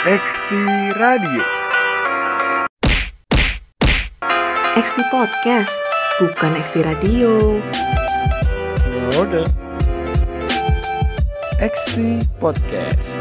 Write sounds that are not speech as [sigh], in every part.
XT Radio. XT Podcast, bukan XT Radio. Oke. XT Podcast.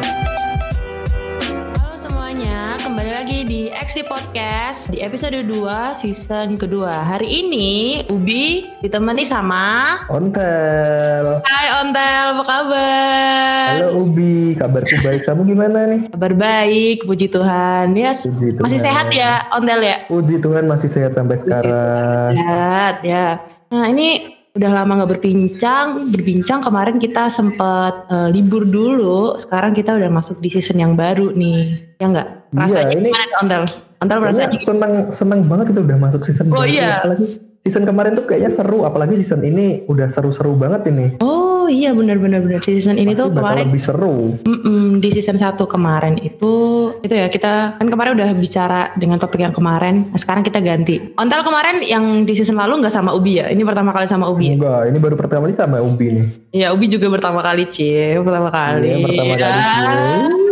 Di XC Podcast di episode 2 season kedua. Hari ini Ubi ditemani sama Ontel. Hai Ontel, apa kabar? Halo Ubi, kabarku baik. Kamu gimana nih? Kabar baik, puji Tuhan. Ya, Puji Tuhan. masih sehat ya Ontel ya? Puji Tuhan masih sehat sampai sekarang. Sehat ya. Nah ini udah lama nggak berbincang, berbincang kemarin kita sempat eh, libur dulu. Sekarang kita udah masuk di season yang baru nih, ya nggak? Rasanya ini- gimana Ontel? Ontel seneng seneng banget itu udah masuk season Oh, baru. iya. Apalagi season kemarin tuh kayaknya seru, apalagi season ini udah seru-seru banget ini. Oh iya benar-benar benar season ini tuh Pasti bakal kemarin lebih seru. Mm-mm, di season 1 kemarin itu itu ya kita kan kemarin udah bicara dengan topik yang kemarin. Nah, sekarang kita ganti. Ontel kemarin yang di season lalu nggak sama Ubi ya? Ini pertama kali sama Ubi ya? Enggak, ini baru pertama kali sama Ubi nih. Iya, Ubi juga pertama kali, Cie. Pertama kali. Iya, pertama kali. Ah. Cie.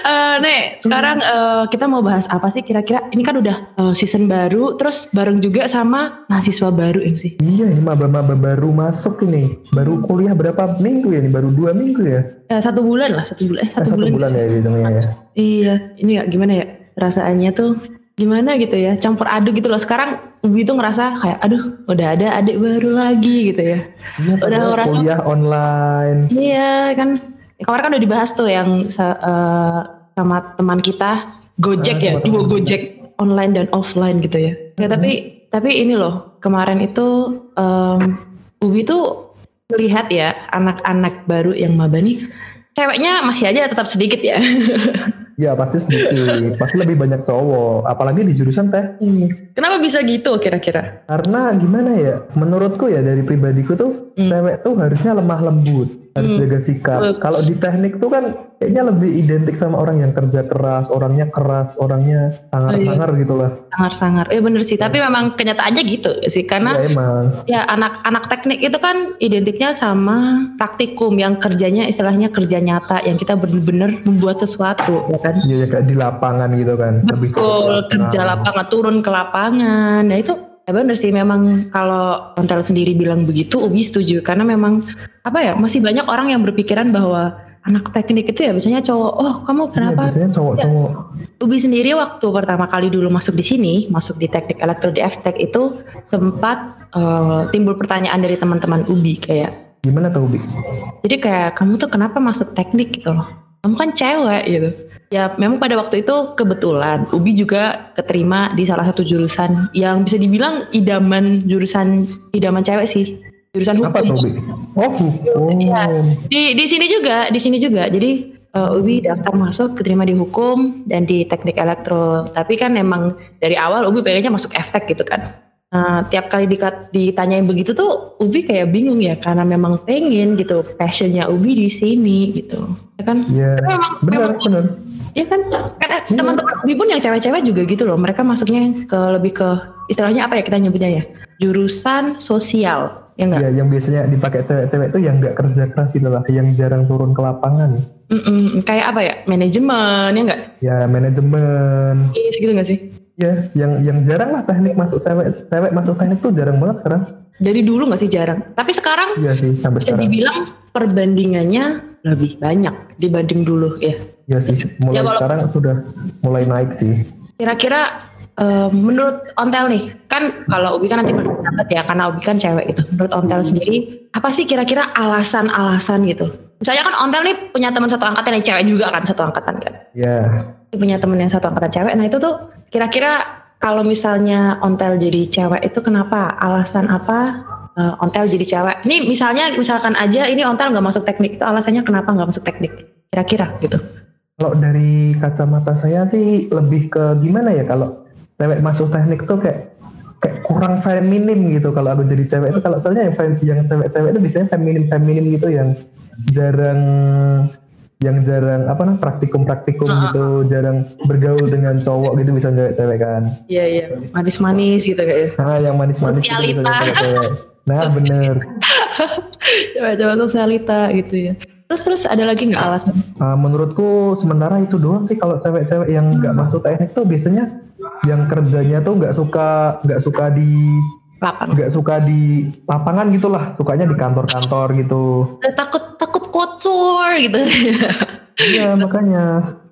Eh, Nek, sekarang eh, kita mau bahas apa sih kira-kira? Ini kan udah eh, season baru, terus bareng juga sama mahasiswa baru ya sih. Iya, ini maba-maba baru masuk ini. Baru kuliah berapa minggu ya? Ini baru dua minggu ya? Eh, satu bulan lah, satu bulan. Eh, Eh, satu, bulan. bulan ya hitungnya ya. Iya, ini ya gimana ya perasaannya tuh gimana gitu ya campur aduk gitu loh sekarang Ubi tuh ngerasa kayak aduh udah ada adik baru lagi gitu ya Iya, Udah ngerasa- kuliah online. iya kan kemarin kan udah dibahas tuh yang eh, sama teman kita Gojek Ah, ya teman. Gojek online dan offline gitu ya ya tapi tapi ini loh kemarin itu em, Ubi tuh melihat ya anak-anak baru yang maba nih ceweknya masih aja tetap sedikit ya [laughs] Ya pasti sedikit, pasti lebih banyak cowok, apalagi di jurusan teknik. Kenapa bisa gitu kira-kira Karena gimana ya, menurutku ya dari pribadiku tuh, Hmm. cewek tuh harusnya lemah lembut, harus Hmm. jaga sikap. Kalau di teknik tuh kan kayaknya lebih identik sama orang yang kerja keras, orangnya keras, orangnya sangar-sangar gitu lah. sangar-sangar. Eh bener sih, tapi memang kenyataannya gitu sih karena Ya emang, ya anak-anak teknik itu kan identiknya sama praktikum yang kerjanya istilahnya kerja nyata yang kita bener-bener membuat sesuatu ya kan. ya, ya kayak di lapangan gitu kan. Lebih Betul, lapangan. kerja lapangan turun ke lapangan. Nah itu ya bener sih memang kalau Ontel sendiri bilang begitu Ubi setuju karena memang apa ya masih banyak orang yang berpikiran bahwa anak teknik itu ya biasanya cowok. Oh, kamu Iya, kenapa biasanya cowok-cowok. Ubi sendiri waktu pertama kali dulu masuk di sini, masuk di teknik elektro di FTech itu sempat eh, timbul pertanyaan dari teman-teman Ubi kayak, Gimana tuh, Bi? jadi kayak kamu tuh kenapa masuk teknik gitu loh? Kamu kan cewek gitu. Ya memang pada waktu itu kebetulan Ubi juga keterima di salah satu jurusan yang bisa dibilang idaman jurusan idaman cewek sih, jurusan hukum. Apa tuh, Bi? Oh, hukum. Iya. di di sini juga di sini juga jadi eh, Ubi daftar masuk keterima di hukum dan di teknik elektro tapi kan emang dari awal Ubi pengennya masuk FTech gitu kan Nah, tiap kali ditanyain begitu tuh Ubi kayak bingung ya karena memang pengen gitu passionnya Ubi di sini gitu ya kan Iya, Tapi memang benar, memang benar. ya kan eh, Iya. teman-teman Ubi pun yang cewek-cewek juga gitu loh mereka masuknya ke lebih ke istilahnya apa ya kita nyebutnya ya jurusan sosial ya enggak Iya, yang biasanya dipakai cewek-cewek tuh yang nggak kerja keras gitu lah, yang jarang turun ke lapangan. Mm-mm, kayak apa ya manajemen ya enggak Ya, manajemen. Iya segitu gak sih? Ya, yang yang jarang lah teknik masuk cewek, cewek masuk teknik tuh jarang banget sekarang. Dari dulu gak sih jarang? Tapi sekarang Iya sih, sampai bisa sekarang. dibilang perbandingannya lebih banyak dibanding dulu ya. Iya sih, mulai Ya, sekarang sudah mulai naik sih. Kira-kira eh, menurut Ontel nih, kan kalau Ubi kan nanti berpendapat ya karena Ubi kan cewek gitu. Menurut Ontel sendiri, apa sih kira-kira alasan-alasan gitu? Misalnya kan Ontel nih punya teman satu angkatan yang cewek juga kan, satu angkatan kan. Ya, Dia punya teman yang satu angkatan cewek. Nah itu tuh kira-kira kalau misalnya Ontel jadi cewek itu kenapa? Alasan apa eh, Ontel jadi cewek? Ini misalnya misalkan aja ini Ontel nggak masuk teknik itu alasannya kenapa nggak masuk teknik? Kira-kira gitu. kalau dari kacamata saya sih lebih ke gimana ya kalau cewek masuk teknik tuh kayak kayak kurang feminim gitu kalau aku jadi cewek itu kalau soalnya yang yang cewek-cewek itu biasanya feminim feminim gitu yang jarang yang jarang apa namanya praktikum-praktikum Ah. gitu jarang bergaul dengan cowok gitu bisa cewek-cewek kan Iya iya, manis-manis gitu kayak. nah yang manis-manis gitu bisa cewek-cewek nah bener [laughs] Coba-coba sosialita gitu ya. Terus terus ada lagi nggak alasan? Uh, menurutku sementara itu doang sih kalau cewek-cewek yang nggak Hmm. masuk teknik tuh biasanya yang kerjanya tuh nggak suka nggak suka di Lapangan. nggak suka di lapangan gitulah sukanya di kantor-kantor gitu takut kotor gitu. iya [laughs] makanya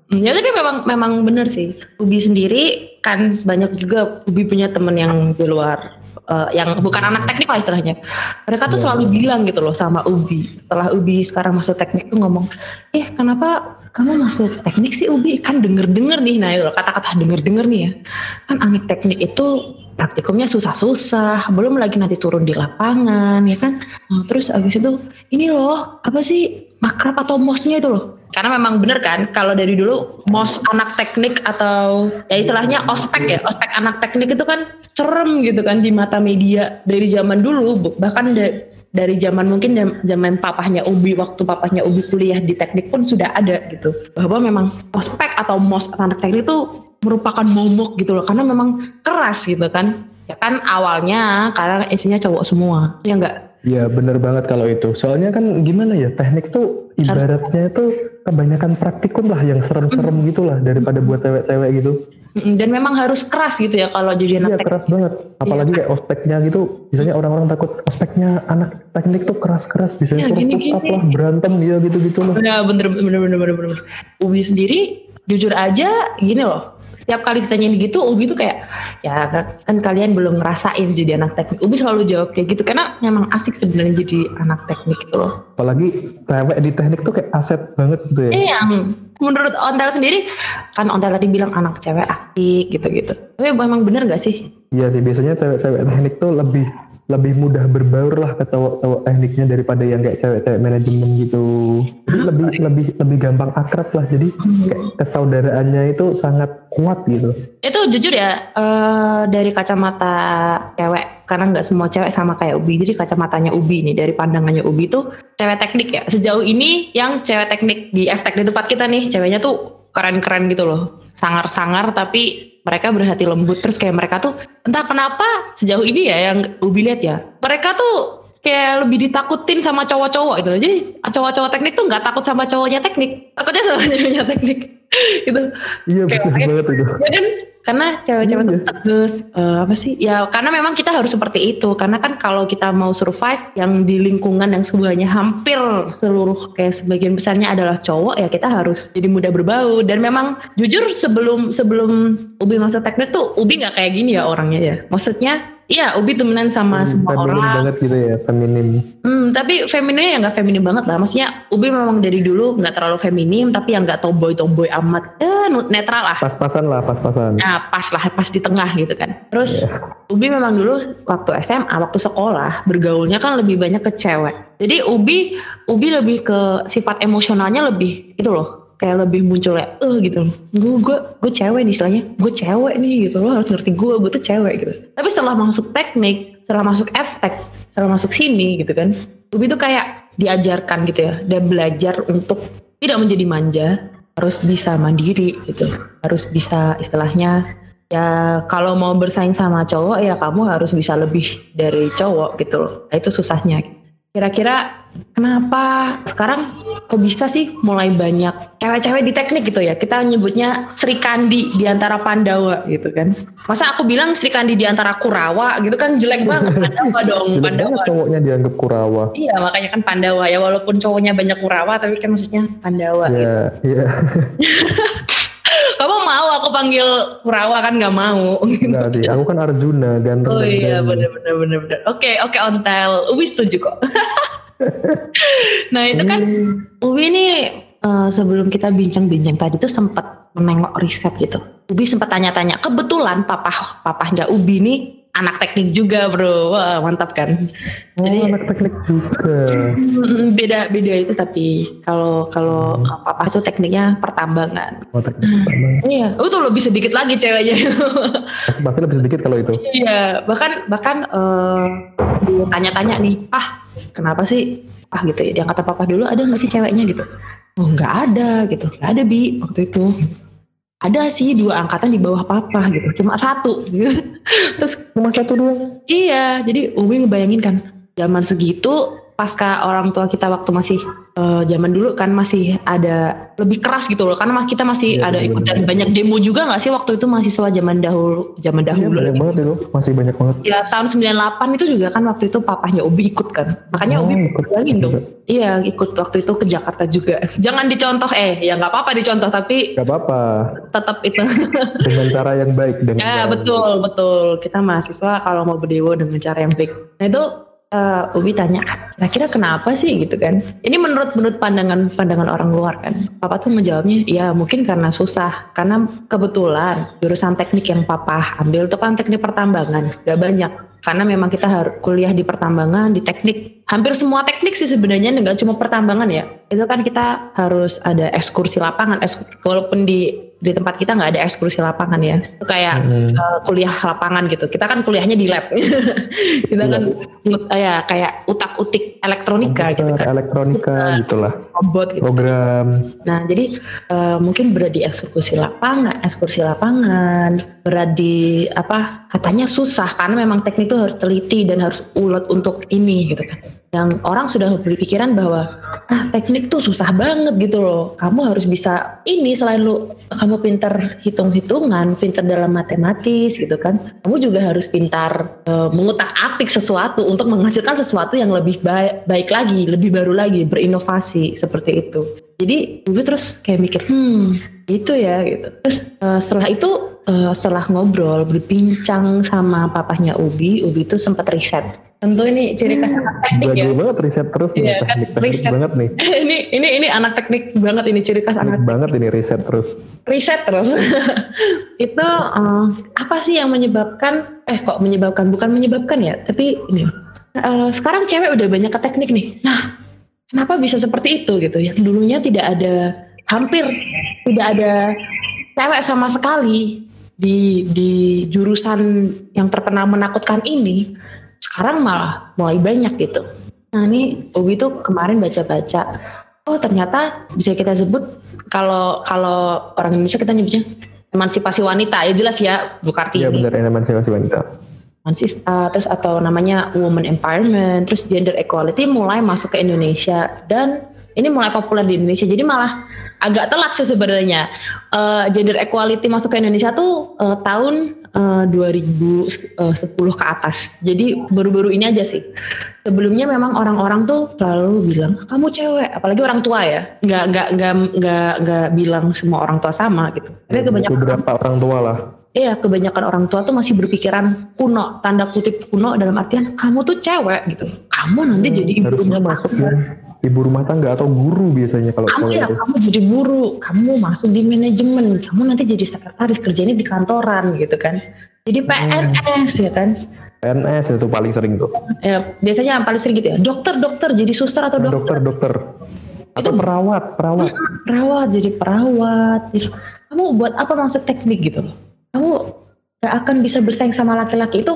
Hmm, Ya tapi memang memang benar sih. Ubi sendiri kan banyak juga Ubi punya temen yang di luar eh, yang bukan anak teknik lah istilahnya. Mereka tuh Iya. selalu bilang gitu loh sama Ubi. Setelah Ubi sekarang masuk teknik tuh ngomong, "Eh, kenapa kamu masuk teknik sih Ubi? Kan denger-denger nih." Nah, kata-kata denger-denger nih ya. Kan anak teknik itu praktikumnya susah-susah, belum lagi nanti turun di lapangan, ya kan? Nah, terus abis itu ini loh, apa sih makrab atau mosnya itu loh? Karena memang bener kan, kalau dari dulu mos anak teknik atau ya istilahnya ospek ya, ospek anak teknik itu kan serem gitu kan di mata media dari zaman dulu, bahkan da- dari zaman mungkin zaman papahnya Ubi waktu papahnya Ubi kuliah di teknik pun sudah ada gitu. Bahwa memang ospek atau mos anak teknik itu merupakan momok gitu loh karena memang keras gitu kan. Ya kan awalnya karena isinya cowok semua. Ya enggak Iya bener banget kalau itu. Soalnya kan gimana ya teknik tuh ibaratnya itu kebanyakan praktikum lah yang serem-serem gitu lah daripada buat cewek-cewek gitu. Dan memang harus keras gitu ya kalau jadi anak Iya teknik keras banget. Apalagi kayak ospeknya gitu. Biasanya orang-orang takut ospeknya anak teknik tuh keras-keras. Biasanya Ya, push up lah berantem ya gitu-gitu loh. Bener bener bener bener bener bener. Ubi sendiri jujur aja gini loh. Setiap kali ditanyain gitu, Ubi tuh kayak ya kan, kalian belum ngerasain jadi anak teknik. Ubi selalu jawab kayak gitu karena memang asik sebenarnya jadi anak teknik gitu loh. Apalagi cewek di teknik tuh kayak aset banget gitu ya. Eh yang menurut Ontel sendiri kan Ontel tadi bilang anak cewek asik gitu-gitu. Tapi emang bener gak sih? Iya sih biasanya cewek-cewek teknik tuh lebih lebih mudah berbaur lah ke cowok-cowok tekniknya daripada yang kayak cewek-cewek manajemen gitu. Jadi lebih lebih lebih gampang akrab lah. Jadi kayak kesaudaraannya itu sangat kuat gitu. Itu jujur ya eh, dari kacamata cewek karena nggak semua cewek sama kayak Ubi. Jadi kacamatanya Ubi nih dari pandangannya Ubi tuh cewek teknik ya. Sejauh ini yang cewek teknik di FTech di tempat kita nih ceweknya tuh keren-keren gitu loh. Sangar-sangar tapi mereka berhati lembut terus kayak mereka tuh entah kenapa sejauh ini ya yang Ubi lihat ya. Mereka tuh kayak lebih ditakutin sama cowok-cowok gitu. Jadi cowok-cowok teknik tuh nggak takut sama cowoknya teknik, takutnya sama ceweknya teknik [laughs] gitu. Iya betul banget itu. Ya kan? Karena cewek-cewek Iya. tegas, eh, apa sih? Ya karena memang kita harus seperti itu. Karena kan kalau kita mau survive yang di lingkungan yang semuanya hampir seluruh kayak sebagian besarnya adalah cowok, ya kita harus jadi mudah berbau. Dan memang jujur sebelum sebelum Ubi masuk teknik tuh Ubi nggak kayak gini ya orangnya ya. Maksudnya Iya, Ubi temenan sama semua Feminim orang. banget gitu ya, feminim. Hmm, tapi femininnya ya nggak feminim banget lah. Maksudnya Ubi memang dari dulu nggak terlalu feminim, tapi yang nggak tomboy-tomboy amat. Eh, netral lah. Pas-pasan lah, pas-pasan. Nah, pas lah, pas di tengah gitu kan. Terus Ubi memang dulu waktu SMA, waktu sekolah bergaulnya kan lebih banyak ke cewek. Jadi Ubi, Ubi lebih ke sifat emosionalnya lebih itu loh, kayak lebih muncul ya, eh gitu. Gue gue gue cewek nih istilahnya, gue cewek nih gitu loh harus ngerti gue, gue tuh cewek gitu. Tapi setelah masuk teknik, setelah masuk FTech, setelah masuk sini gitu kan, Ubi tuh kayak diajarkan gitu ya, dan belajar untuk tidak menjadi manja, harus bisa mandiri gitu, harus bisa istilahnya ya kalau mau bersaing sama cowok ya kamu harus bisa lebih dari cowok gitu loh. Nah, itu susahnya. Kira-kira kenapa sekarang kok bisa sih mulai banyak cewek-cewek di teknik gitu ya? Kita nyebutnya Sri Kandi di antara Pandawa gitu kan. Masa aku bilang Sri Kandi di antara Kurawa gitu kan jelek banget [laughs] Pandawa dong, Jelek Pandawa. banget cowoknya dianggap kurawa. Iya makanya kan Pandawa ya walaupun cowoknya banyak Kurawa tapi kan maksudnya Pandawa gitu. Iya, iya. [laughs] Kamu mau aku panggil Kurawa kan nggak mau. Enggak sih, aku kan Arjuna, ganteng Oh dan iya berani. bener bener bener bener. Oke oke ontel. Ubi setuju kok. [laughs] nah itu kan Ubi nih eh, sebelum kita bincang-bincang tadi tuh sempat menengok riset gitu. Ubi sempat tanya-tanya. Kebetulan papa papahnya Ubi nih anak teknik juga bro. Wah mantap kan. Oh, Jadi- anak teknik juga. Beda beda itu tapi kalau kalau eh, papa tuh tekniknya pertambangan. Oh, teknik pertama. [clears throat] Iya, oh tuh lebih sedikit lagi ceweknya. [laughs] Pasti lebih sedikit kalau itu. Iya, bahkan bahkan dia tanya-tanya nih, ah kenapa sih ah gitu ya? Dia kata papa dulu ada nggak sih ceweknya gitu? Oh nggak ada gitu, nggak ada bi waktu itu. Ada sih dua angkatan di bawah papa gitu, cuma satu. Gitu. [laughs] Terus Cuma satu doang. iya, jadi Ubi ngebayangin kan zaman segitu pasca orang tua kita waktu masih eh, zaman dulu kan masih ada lebih keras gitu loh karena kita masih Iya, ada bener, ikut dan bener. banyak demo juga nggak sih waktu itu mahasiswa zaman dahulu zaman Iya dahulu banyak banget itu, masih banyak banget. Ya tahun 98 itu juga kan waktu itu papahnya Ubi ikut kan. Makanya Oh, Ubi ikut bilangin dong. Iya ikut waktu itu ke Jakarta juga. [laughs] Jangan dicontoh eh ya nggak apa-apa dicontoh tapi Gak apa-apa, tetap itu. [laughs] dengan cara yang baik. Dengan ya betul betul. Kita mahasiswa kalau mau berdemo dengan cara yang baik. Nah itu eh, Ubi tanya kira-kira kenapa sih gitu kan. Ini menurut menurut pandangan pandangan orang luar kan. Papa tuh menjawabnya ya mungkin karena susah. Karena kebetulan jurusan teknik yang papa ambil itu kan teknik pertambangan. Gak banyak karena memang kita harus kuliah di pertambangan, di teknik. Hampir semua teknik sih sebenarnya nggak cuma pertambangan ya. Itu kan kita harus ada ekskursi lapangan. Eks- walaupun di di tempat kita nggak ada ekskursi lapangan ya. Kayak Hmm. eh, kuliah lapangan gitu. Kita kan kuliahnya di lab. [laughs] kita kan eh, ya kayak utak-utik elektronika gitu komputer, kan. elektronika gitulah, Robot gitu. program. Nah, jadi eh, mungkin berat di ekskursi lapangan, ekskursi lapangan, berat di apa? Katanya susah karena memang teknik itu harus teliti dan harus ulet untuk ini gitu kan. Yang orang sudah berpikiran bahwa ah teknik tuh susah banget gitu loh. Kamu harus bisa ini selain lu kamu pintar hitung-hitungan, pintar dalam matematis gitu kan. Kamu juga harus pintar eh, mengutak-atik sesuatu untuk menghasilkan sesuatu yang lebih baik, baik lagi, lebih baru lagi, berinovasi seperti itu. Jadi gue terus kayak mikir, hmm gitu ya gitu. Terus eh, setelah itu eh, setelah ngobrol berbincang sama papahnya Ubi, Ubi itu sempat riset. Tentu ini ciri khas anak teknik ya. Jago banget riset terus nih, kan, teknik, teknik riset. banget nih. [laughs] ini ini ini anak teknik banget ini ciri khas anak Teknik banget ini riset terus. riset terus. [laughs] itu eh, apa sih yang menyebabkan eh kok menyebabkan bukan menyebabkan ya, tapi ini eh, sekarang cewek udah banyak ke teknik nih. Nah, kenapa bisa seperti itu gitu? Yang dulunya tidak ada hampir tidak ada cewek sama sekali di di jurusan yang terkenal menakutkan ini. Sekarang malah mulai banyak gitu. Nah, ini Ubi tuh kemarin baca-baca oh ternyata bisa kita sebut kalau kalau orang Indonesia kita nyebutnya emansipasi wanita ya jelas ya Bu Kartini Iya benar emansipasi wanita. Mansista, terus atau namanya woman empowerment, terus gender equality mulai masuk ke Indonesia dan ini mulai populer di Indonesia. Jadi malah agak telat sih sebenarnya. Eh, gender equality masuk ke Indonesia tuh eh, tahun eh, 2010 ke atas. Jadi baru-baru ini aja sih. Sebelumnya memang orang-orang tuh selalu bilang kamu cewek, apalagi orang tua ya. Nggak nggak nggak nggak nggak bilang semua orang tua sama gitu. Tapi kebanyakan Beberapa orang tua lah. Iya, kebanyakan orang tua tuh masih berpikiran kuno, tanda kutip kuno dalam artian kamu tuh cewek gitu. Kamu nanti jadi ibu rumah masuk tangga. ya ibu rumah tangga atau guru biasanya kalau Kamu ya, itu. kamu jadi guru, kamu masuk di manajemen, kamu nanti jadi sekretaris kerjanya di kantoran gitu kan. Jadi PNS ya kan. PNS itu paling sering tuh. Ya, biasanya yang paling sering gitu ya. Dokter, dokter jadi suster atau dokter, Dokter, dokter. Atau Itu- perawat, perawat. perawat jadi perawat. Kamu buat apa masuk teknik gitu loh? Kamu gak akan bisa bersaing sama laki-laki itu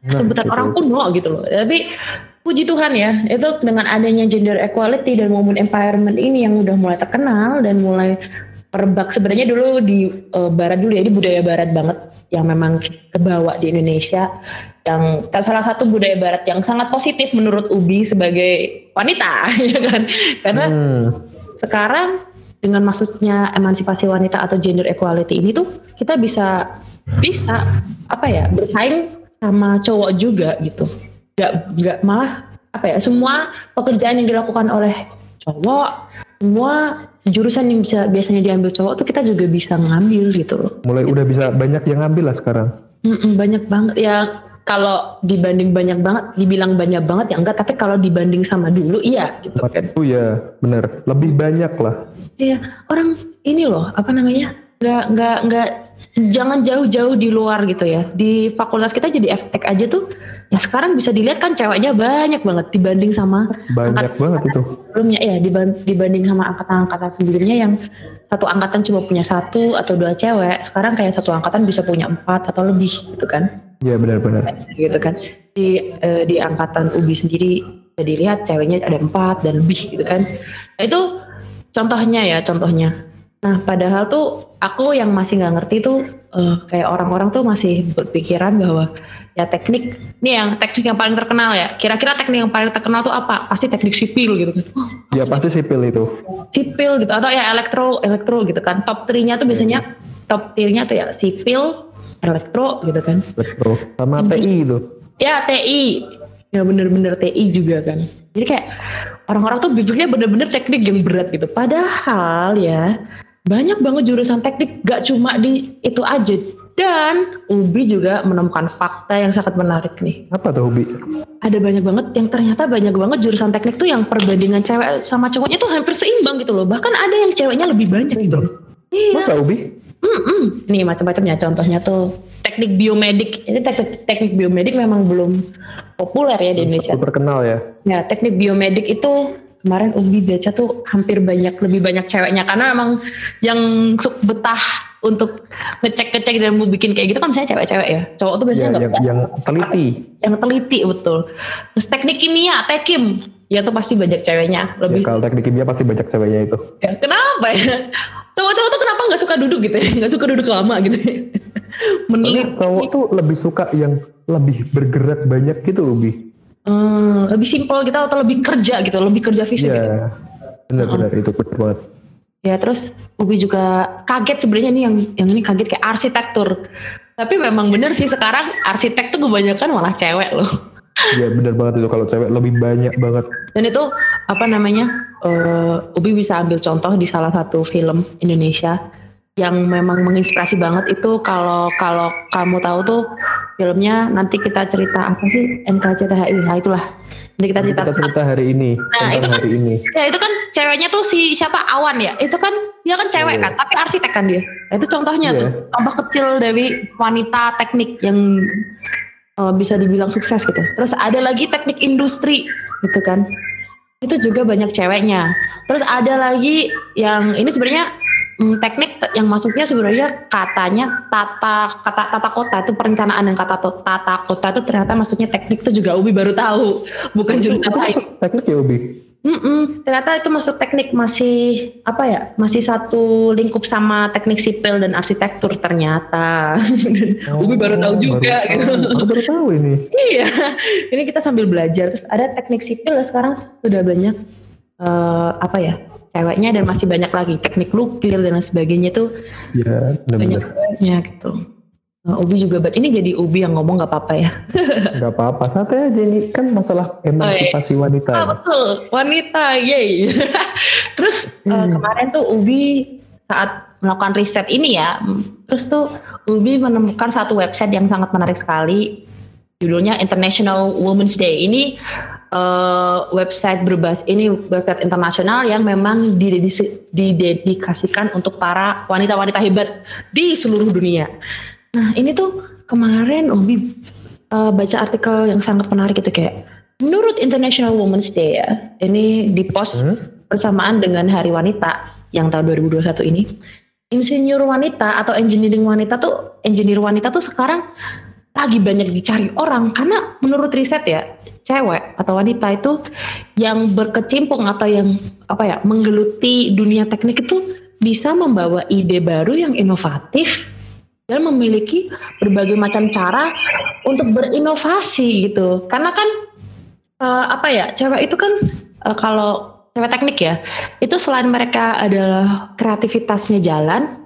Nah, sebutan gitu. orang kuno gitu loh. Tapi puji Tuhan ya, itu dengan adanya gender equality dan women empowerment ini yang udah mulai terkenal dan mulai merebak sebenarnya dulu di eh, barat dulu ya, di budaya barat banget yang memang kebawa di Indonesia yang salah satu budaya barat yang sangat positif menurut Ubi sebagai wanita [laughs] ya kan karena Hmm. sekarang dengan maksudnya emansipasi wanita atau gender equality ini tuh kita bisa bisa apa ya bersaing sama cowok juga gitu nggak nggak malah apa ya semua pekerjaan yang dilakukan oleh cowok semua jurusan yang bisa biasanya diambil cowok tuh kita juga bisa ngambil gitu loh Mulai udah bisa banyak yang ngambil lah sekarang. Mm-mm, banyak banget ya kalau dibanding banyak banget dibilang banyak banget ya enggak tapi kalau dibanding sama dulu iya gitu kan Oh ya, bener. Lebih banyak lah. Iya, orang ini loh, apa namanya? Nggak nggak nggak jangan jauh-jauh di luar gitu ya. Di fakultas kita jadi FTech aja tuh, ya sekarang bisa dilihat kan ceweknya banyak banget dibanding sama Banyak banget itu. sebelumnya. Ya diban- dibanding sama angkatan-angkatan sebelumnya yang satu angkatan cuma punya satu atau dua cewek, sekarang kayak satu angkatan bisa punya empat atau lebih gitu kan? Iya benar-benar. Gitu kan? Di eh, di angkatan UBI sendiri bisa dilihat ceweknya ada empat dan lebih gitu kan? Nah, itu contohnya ya contohnya. Nah padahal tuh aku yang masih nggak ngerti tuh eh, kayak orang-orang tuh masih berpikiran bahwa ya teknik ini yang teknik yang paling terkenal ya. Kira-kira teknik yang paling terkenal tuh apa? Pasti teknik sipil gitu kan. Oh, [laughs] Ya pasti sipil itu. sipil gitu atau ya elektro elektro gitu kan top 3-nya tuh biasanya top tier-nya tuh ya sipil elektro gitu kan Betul. Sama TI itu. ya TI ya bener-bener TI juga kan jadi kayak orang-orang tuh bibirnya bener-bener teknik yang berat gitu padahal ya banyak banget jurusan teknik gak cuma di itu aja dan Ubi juga menemukan fakta yang sangat menarik nih Apa tuh hobi? ada banyak banget yang ternyata banyak banget jurusan teknik tuh yang perbandingan cewek sama cowoknya tuh hampir seimbang gitu loh bahkan ada yang ceweknya lebih banyak gitu iya Masa hobi? Mm-mm. Nih macam-macamnya contohnya tuh teknik biomedik. Ini teknik, teknik biomedik memang belum populer ya di Indonesia. Super terkenal ya. Ya teknik biomedik itu kemarin Ubi baca tuh hampir banyak lebih banyak ceweknya karena memang yang suk betah untuk ngecek-ngecek dan mau bikin kayak gitu kan saya cewek-cewek ya. Cowok tuh biasanya Ya, nggak yang, betah. yang teliti. Yang teliti betul. Terus teknik kimia, tekim, ya tuh pasti banyak ceweknya. Ya, Lebih kalau teknik kimia pasti banyak ceweknya itu. ya, kenapa ya? Cowok-cowok tuh kenapa nggak suka duduk gitu ya? [laughs] Nggak suka duduk lama gitu ya? Meneliti. cowok tuh lebih suka yang lebih bergerak banyak gitu Bi. Hmm, lebih simpel gitu atau lebih kerja gitu, lebih kerja fisik gitu. Iya. Benar-benar itu benar banget. Ya terus Ubi juga kaget sebenarnya nih yang yang ini kaget kayak arsitektur. Tapi memang bener sih sekarang arsitek tuh kebanyakan malah cewek loh. Iya benar banget itu kalau cewek lebih banyak banget. Dan itu apa namanya? eh, Ubi bisa ambil contoh di salah satu film Indonesia yang memang menginspirasi banget itu kalau kalau kamu tahu tuh filmnya nanti kita cerita apa sih NKCTHI nah itulah nanti kita cerita Kita cerita hari ini Nah, itu kan- hari ini. Ya itu kan ceweknya tuh si siapa Awan ya. Itu kan dia kan cewek Iya. kan, tapi arsitek kan dia. Nah, itu contohnya Iya. tuh contoh kecil dari wanita teknik yang uh, bisa dibilang sukses gitu. Terus ada lagi teknik industri gitu kan. Itu juga banyak ceweknya. Terus ada lagi yang ini sebenarnya hmm, teknik yang masuknya sebenarnya katanya tata kata tata kota itu perencanaan dan kata tata kota itu ternyata masuknya teknik itu juga Ubi baru tahu bukan jurusan lain. teknik ya, Ubi? Mm-mm, ternyata itu masuk teknik masih apa ya masih satu lingkup sama teknik sipil dan arsitektur ternyata [laughs] Ubi baru tahu juga baru gitu tahu. Aku baru tahu ini. [laughs] iya ini kita sambil belajar terus ada teknik sipil sekarang sudah banyak eh, apa ya ceweknya dan masih banyak lagi teknik nuklir dan lain sebagainya tuh Ya, banyak ceweknya gitu Nah, Ubi juga buat ini jadi Ubi yang ngomong nggak apa-apa ya [laughs] Gak apa-apa, santai aja ini kan masalah emansipasi wanita. Ah ya. betul, wanita, yay. [laughs] terus eh, Hmm. kemarin tuh Ubi saat melakukan riset ini ya, terus tuh Ubi menemukan satu website yang sangat menarik sekali, judulnya International Women's Day. Ini eh, website berbasis ini website internasional yang memang didedikasikan untuk para wanita-wanita hebat di seluruh dunia. Nah ini tuh kemarin Ubi eh, baca artikel yang sangat menarik itu kayak menurut International Women's Day ya ini di post Hmm? bersamaan dengan Hari Wanita yang tahun 2021 ini insinyur wanita atau engineering wanita tuh engineer wanita tuh sekarang lagi banyak dicari orang karena menurut riset ya cewek atau wanita itu yang berkecimpung atau yang apa ya menggeluti dunia teknik itu bisa membawa ide baru yang inovatif dan memiliki berbagai macam cara untuk berinovasi gitu. Karena kan eh, apa ya, cewek itu kan eh, kalau cewek teknik ya, itu selain mereka adalah kreativitasnya jalan,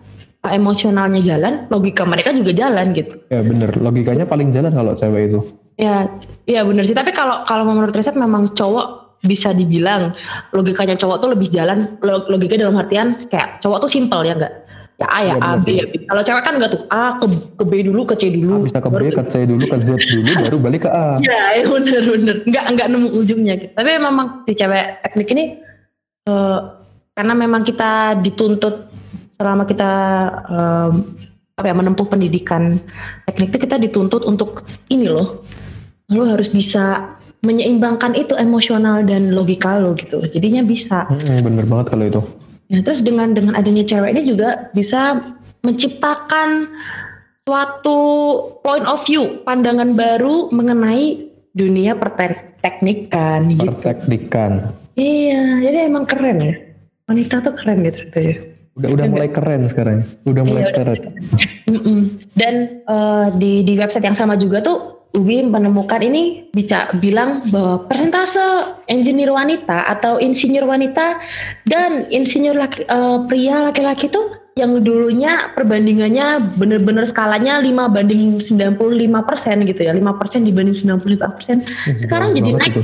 emosionalnya jalan, logika mereka juga jalan gitu. Ya bener, logikanya paling jalan kalau cewek itu. Ya, ya benar sih. Tapi kalau kalau menurut riset memang cowok bisa dibilang logikanya cowok tuh lebih jalan. Lo- Logika dalam artian kayak cowok tuh simpel ya enggak? Ya A ya Iya, A B ya B. Kalau cewek kan enggak tuh A ke, ke B dulu ke C dulu. Bisa ke B, ke C dulu, ke Z dulu, [laughs] baru balik ke A. Iya, ya bener bener. Enggak enggak nemu ujungnya gitu. Tapi memang di cewek teknik ini eh, karena memang kita dituntut selama kita em, apa ya menempuh pendidikan teknik itu kita dituntut untuk ini loh. Lo harus bisa menyeimbangkan itu emosional dan logika lo gitu. Jadinya bisa. Hmm, bener banget kalau itu. Ya, terus dengan dengan adanya cewek ini juga bisa menciptakan suatu point of view, pandangan baru mengenai dunia perteknikan gitu. Perteknikan. Iya, jadi emang keren ya. Wanita tuh keren gitu ya. Udah udah mulai keren sekarang. Udah mulai Iya, keren. Dan eh, di di website yang sama juga tuh Ubi menemukan ini bisa bilang bahwa persentase engineer wanita atau insinyur wanita dan insinyur laki, uh, pria laki-laki itu yang dulunya perbandingannya benar-benar skalanya 5 banding 95 persen gitu ya. 5 persen dibanding 95 persen. Sekarang jadi naik.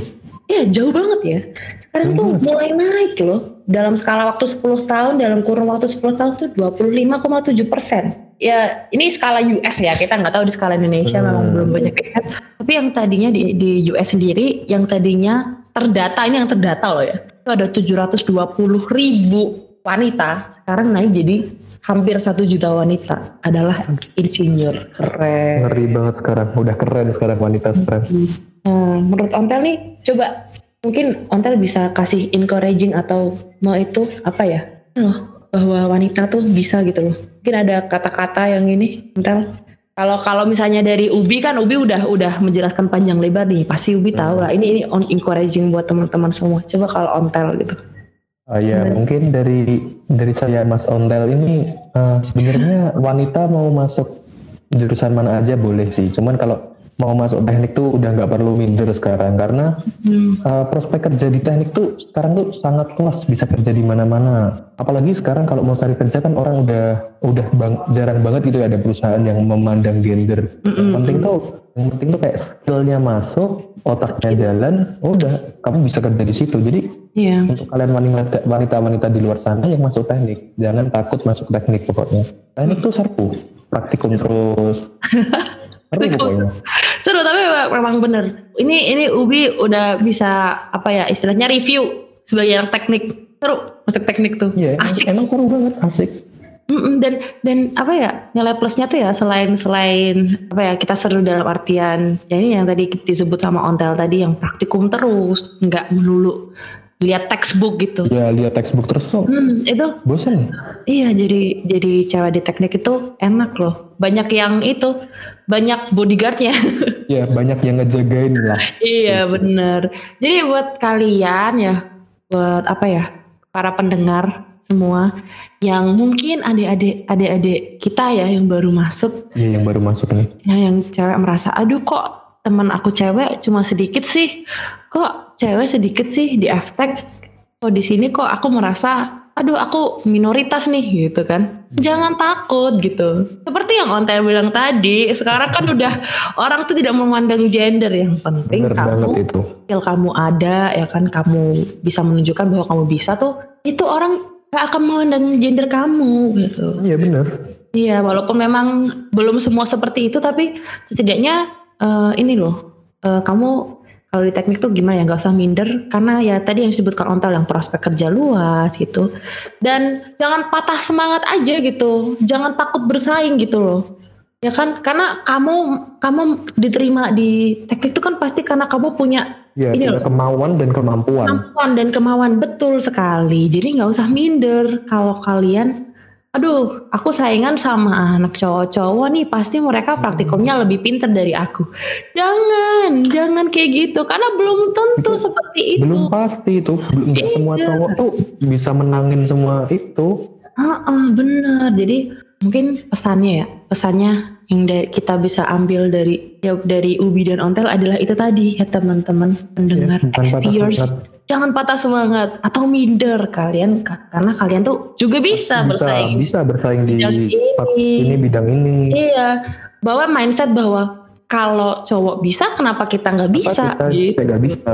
Iya jauh banget ya. Sekarang tuh mulai naik loh dalam skala waktu 10 tahun dalam kurun waktu 10 tahun tuh 25,7 persen. Ya ini skala US ya kita nggak tahu di skala Indonesia hmm. memang belum banyak riset. Tapi yang tadinya di, di US sendiri yang tadinya terdata ini yang terdata loh ya itu ada 720 ribu wanita. Sekarang naik jadi hampir satu juta wanita. Adalah insinyur. Keren. Ngeri banget sekarang. Udah keren sekarang wanita sekarang hmm. menurut Ontel nih coba mungkin Ontel bisa kasih encouraging atau mau itu apa ya loh bahwa wanita tuh bisa gitu loh. Mungkin ada kata-kata yang ini, entar kalau kalau misalnya dari Ubi kan Ubi udah udah menjelaskan panjang lebar nih, pasti Ubi tahu lah. Ini ini on encouraging buat teman-teman semua. Coba kalau ontel gitu. Uh, ya mungkin dari dari saya Mas Ontel ini uh, sebenarnya wanita mau masuk jurusan mana aja boleh sih. Cuman kalau mau masuk teknik tuh udah nggak perlu minder sekarang. Karena hmm. uh, prospek kerja di teknik tuh sekarang tuh sangat luas bisa kerja di mana-mana. Apalagi sekarang kalau mau cari kerja kan orang udah udah bang, jarang banget gitu ya ada perusahaan yang memandang gender. Hmm. yang penting tuh yang penting tuh kayak skillnya masuk otaknya jalan oh udah kamu bisa kerja di situ. Jadi yeah. untuk kalian wanita wanita wanita di luar sana yang masuk teknik jangan takut masuk teknik pokoknya. Teknik tuh serpu praktikum terus. [laughs] Seru seru tapi memang bener ini ini Ubi udah bisa apa ya istilahnya review sebagai yang teknik seru masuk teknik tuh yeah, asik emang seru banget asik dan dan apa ya nilai plusnya tuh ya selain selain apa ya kita seru dalam artian ya ini yang tadi disebut sama ontel tadi yang praktikum terus nggak melulu lihat textbook gitu. Ya lihat textbook terus tuh. Hmm, itu. Bosan. Iya jadi jadi cewek di teknik itu enak loh. Banyak yang itu banyak bodyguardnya. [laughs] Iya banyak yang ngejagain lah. iya bener. Jadi buat kalian ya buat apa ya para pendengar semua yang mungkin adik-adik adik-adik kita ya yang baru masuk. Iya yang baru masuk nih. Ya yang cewek merasa aduh kok teman aku cewek cuma sedikit sih kok cewek sedikit sih di efek kok di sini kok aku merasa aduh aku minoritas nih gitu kan. Jangan takut gitu. Seperti yang Onta bilang tadi sekarang kan udah orang tuh tidak memandang gender. Yang penting Bener kamu itu. skill kamu ada ya kan? Kamu bisa menunjukkan bahwa kamu bisa tuh itu orang gak akan memandang gender kamu gitu. Iya benar iya walaupun memang belum semua seperti itu tapi setidaknya uh, ini loh uh, kamu kalau di teknik tuh gimana ya? Nggak usah minder karena ya tadi yang disebutkan ontel yang prospek kerja luas gitu. Dan jangan patah semangat aja gitu. Jangan takut bersaing gitu loh. Ya kan? Karena kamu kamu diterima di teknik itu kan pasti karena kamu punya ya, ini loh, kemauan dan kemampuan. Kemampuan dan kemauan. Betul sekali. Jadi nggak usah minder. Kalau kalian aduh aku saingan sama anak cowok-cowok nih. Pasti mereka praktikumnya lebih pinter dari aku. Jangan jangan kayak gitu. Karena belum tentu itu, seperti itu. belum pasti itu. Belum nggak semua iya. cowok tuh bisa menangin semua itu. Ah uh, bener. Jadi mungkin pesannya ya pesannya yang kita bisa ambil dari ya dari Ubi dan Ontel adalah itu tadi ya teman-teman pendengar ya, jangan patah semangat. Atau minder kalian karena kalian tuh juga bisa, bisa bersaing. bisa bersaing di bidang ini. ini bidang ini. Iya. Bawa mindset bahwa kalau cowok bisa kenapa kita nggak bisa? kita, gitu. nggak bisa?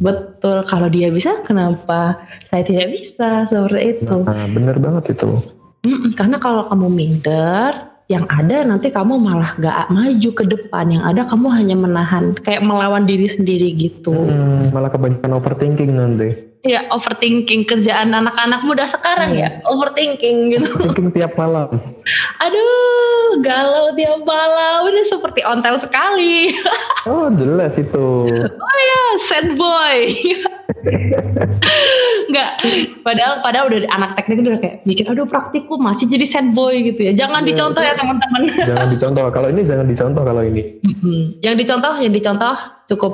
Betul. Kalau dia bisa kenapa saya tidak bisa? Seperti itu. Nah, bener banget itu. Mm-mm, karena kalau kamu minder yang ada nanti kamu malah gak maju ke depan yang ada kamu hanya menahan kayak melawan diri sendiri gitu hmm, malah kebanyakan overthinking nanti Iya overthinking kerjaan anak-anak muda sekarang hmm. ya overthinking gitu. Overthinking tiap malam. Aduh galau tiap malam ini seperti ontel sekali. [laughs] oh jelas itu. Oh ya sad boy. [laughs] Enggak. Padahal padahal udah anak teknik udah kayak mikir aduh praktikum masih jadi sad boy gitu ya. Jangan ya, dicontoh ya teman-teman. [laughs] Jangan dicontoh. Kalau ini jangan dicontoh kalau ini. Yang dicontoh, yang dicontoh cukup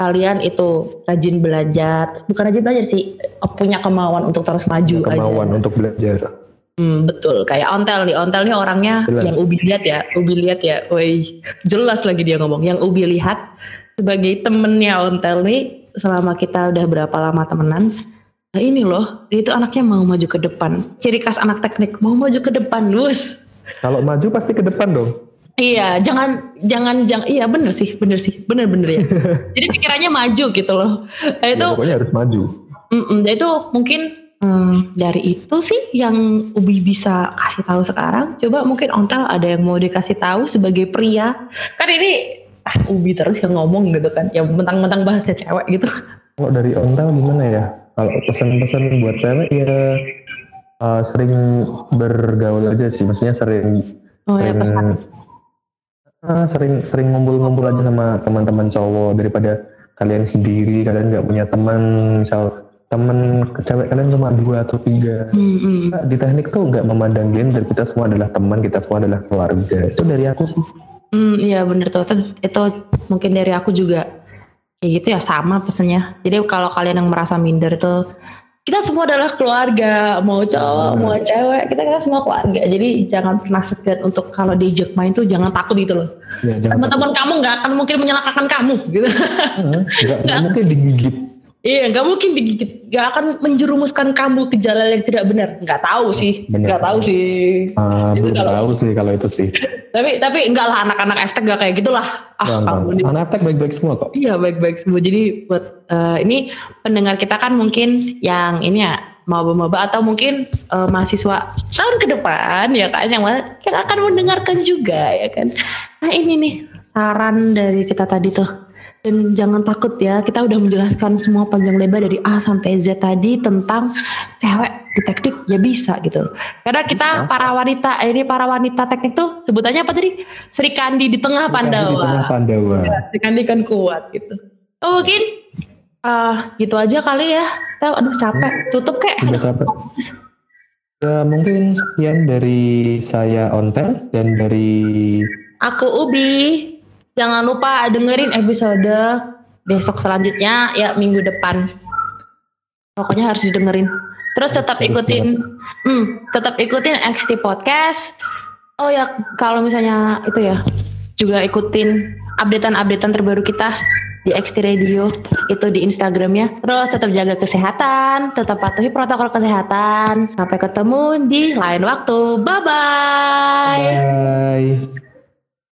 kalian itu rajin belajar. Bukan rajin belajar sih, punya kemauan untuk terus maju kemauan aja. untuk belajar. Hmm, betul. Kayak Ontel nih. Ontel nih orangnya Jelas. yang Ubi lihat ya. Ubi lihat ya. Woi, jelas lagi dia ngomong. Yang Ubi lihat sebagai temennya Ontel nih selama kita udah berapa lama temenan. Nah ini loh, dia itu anaknya mau maju ke depan. Ciri khas anak teknik, mau maju ke depan, Wus. Kalau maju pasti ke depan dong. Iya, jangan jangan jangan iya bener sih, bener sih, bener bener ya. [laughs] Jadi pikirannya maju gitu loh. Nah, itu Ya, pokoknya harus maju. Mm-mm, dan itu mungkin hmm, dari itu sih yang Ubi bisa kasih tahu sekarang. Coba mungkin Ontel ada yang mau dikasih tahu sebagai pria. Kan ini ah, Ubi terus yang ngomong gitu kan. Yang mentang-mentang bahasnya cewek gitu. Kalau dari ontel gimana ya? Kalau pesan-pesan buat cewek ya uh, sering bergaul aja sih. Maksudnya sering Oh ya sering pesan. Ah, sering sering ngumpul-ngumpul aja sama teman-teman cowok daripada kalian sendiri kalian nggak punya teman misal teman cewek kalian cuma dua atau tiga Hmm, hmm. Nah, di teknik tuh nggak memandang gender kita semua adalah teman kita semua adalah keluarga itu dari aku sih Hmm, iya bener tuh. Itu, mungkin dari aku juga kayak gitu ya sama pesannya. Jadi kalau kalian yang merasa minder itu kita semua adalah keluarga, mau cowok, Hmm. mau cewek, kita kita semua keluarga. Jadi jangan pernah segan untuk kalau diajak main tuh jangan takut gitu loh. ya, Teman-teman kamu nggak akan mungkin menyalahkan kamu gitu. Nggak [laughs] nggak mungkin digigit iya, nggak mungkin digigit, nggak akan menjerumuskan kamu ke jalan yang tidak benar. Nggak tahu sih, Benar. nggak tahu sih. Belum kalau- tahu sih kalau itu sih Tapi tapi enggak lah anak-anak estek gak kayak gitulah. Ah, kamu anak tek baik-baik semua kok Iya baik-baik semua. Jadi buat eh, ini pendengar kita kan mungkin yang ini ya maba-maba atau mungkin eh, mahasiswa tahun ke depan ya kan yang yang akan mendengarkan juga ya kan. Nah ini nih saran dari kita tadi tuh. Dan jangan takut ya, kita udah menjelaskan semua panjang lebar dari A sampai Z tadi tentang cewek di teknik ya bisa gitu loh. Karena kita para wanita, eh, ini para wanita teknik tuh sebutannya apa tadi? Sri Kandi di tengah di Pandawa. tengah Pandawa Kan dia kan kuat gitu. Oh mungkin ah gitu aja kali ya. Tel, aduh capek. Tutup kek. udah capek Ya, mungkin sekian dari saya Ontel dan dari Aku Ubi. Jangan lupa dengerin episode besok selanjutnya ya minggu depan. Pokoknya harus didengerin. Terus tetap ikutin, hmm, tetap ikutin XT Podcast. Oh ya, kalau misalnya itu ya, juga ikutin updatean-updatean terbaru kita di XT Radio itu di Instagramnya. Terus tetap jaga kesehatan, tetap patuhi protokol kesehatan. Sampai ketemu di lain waktu. Bye bye. bye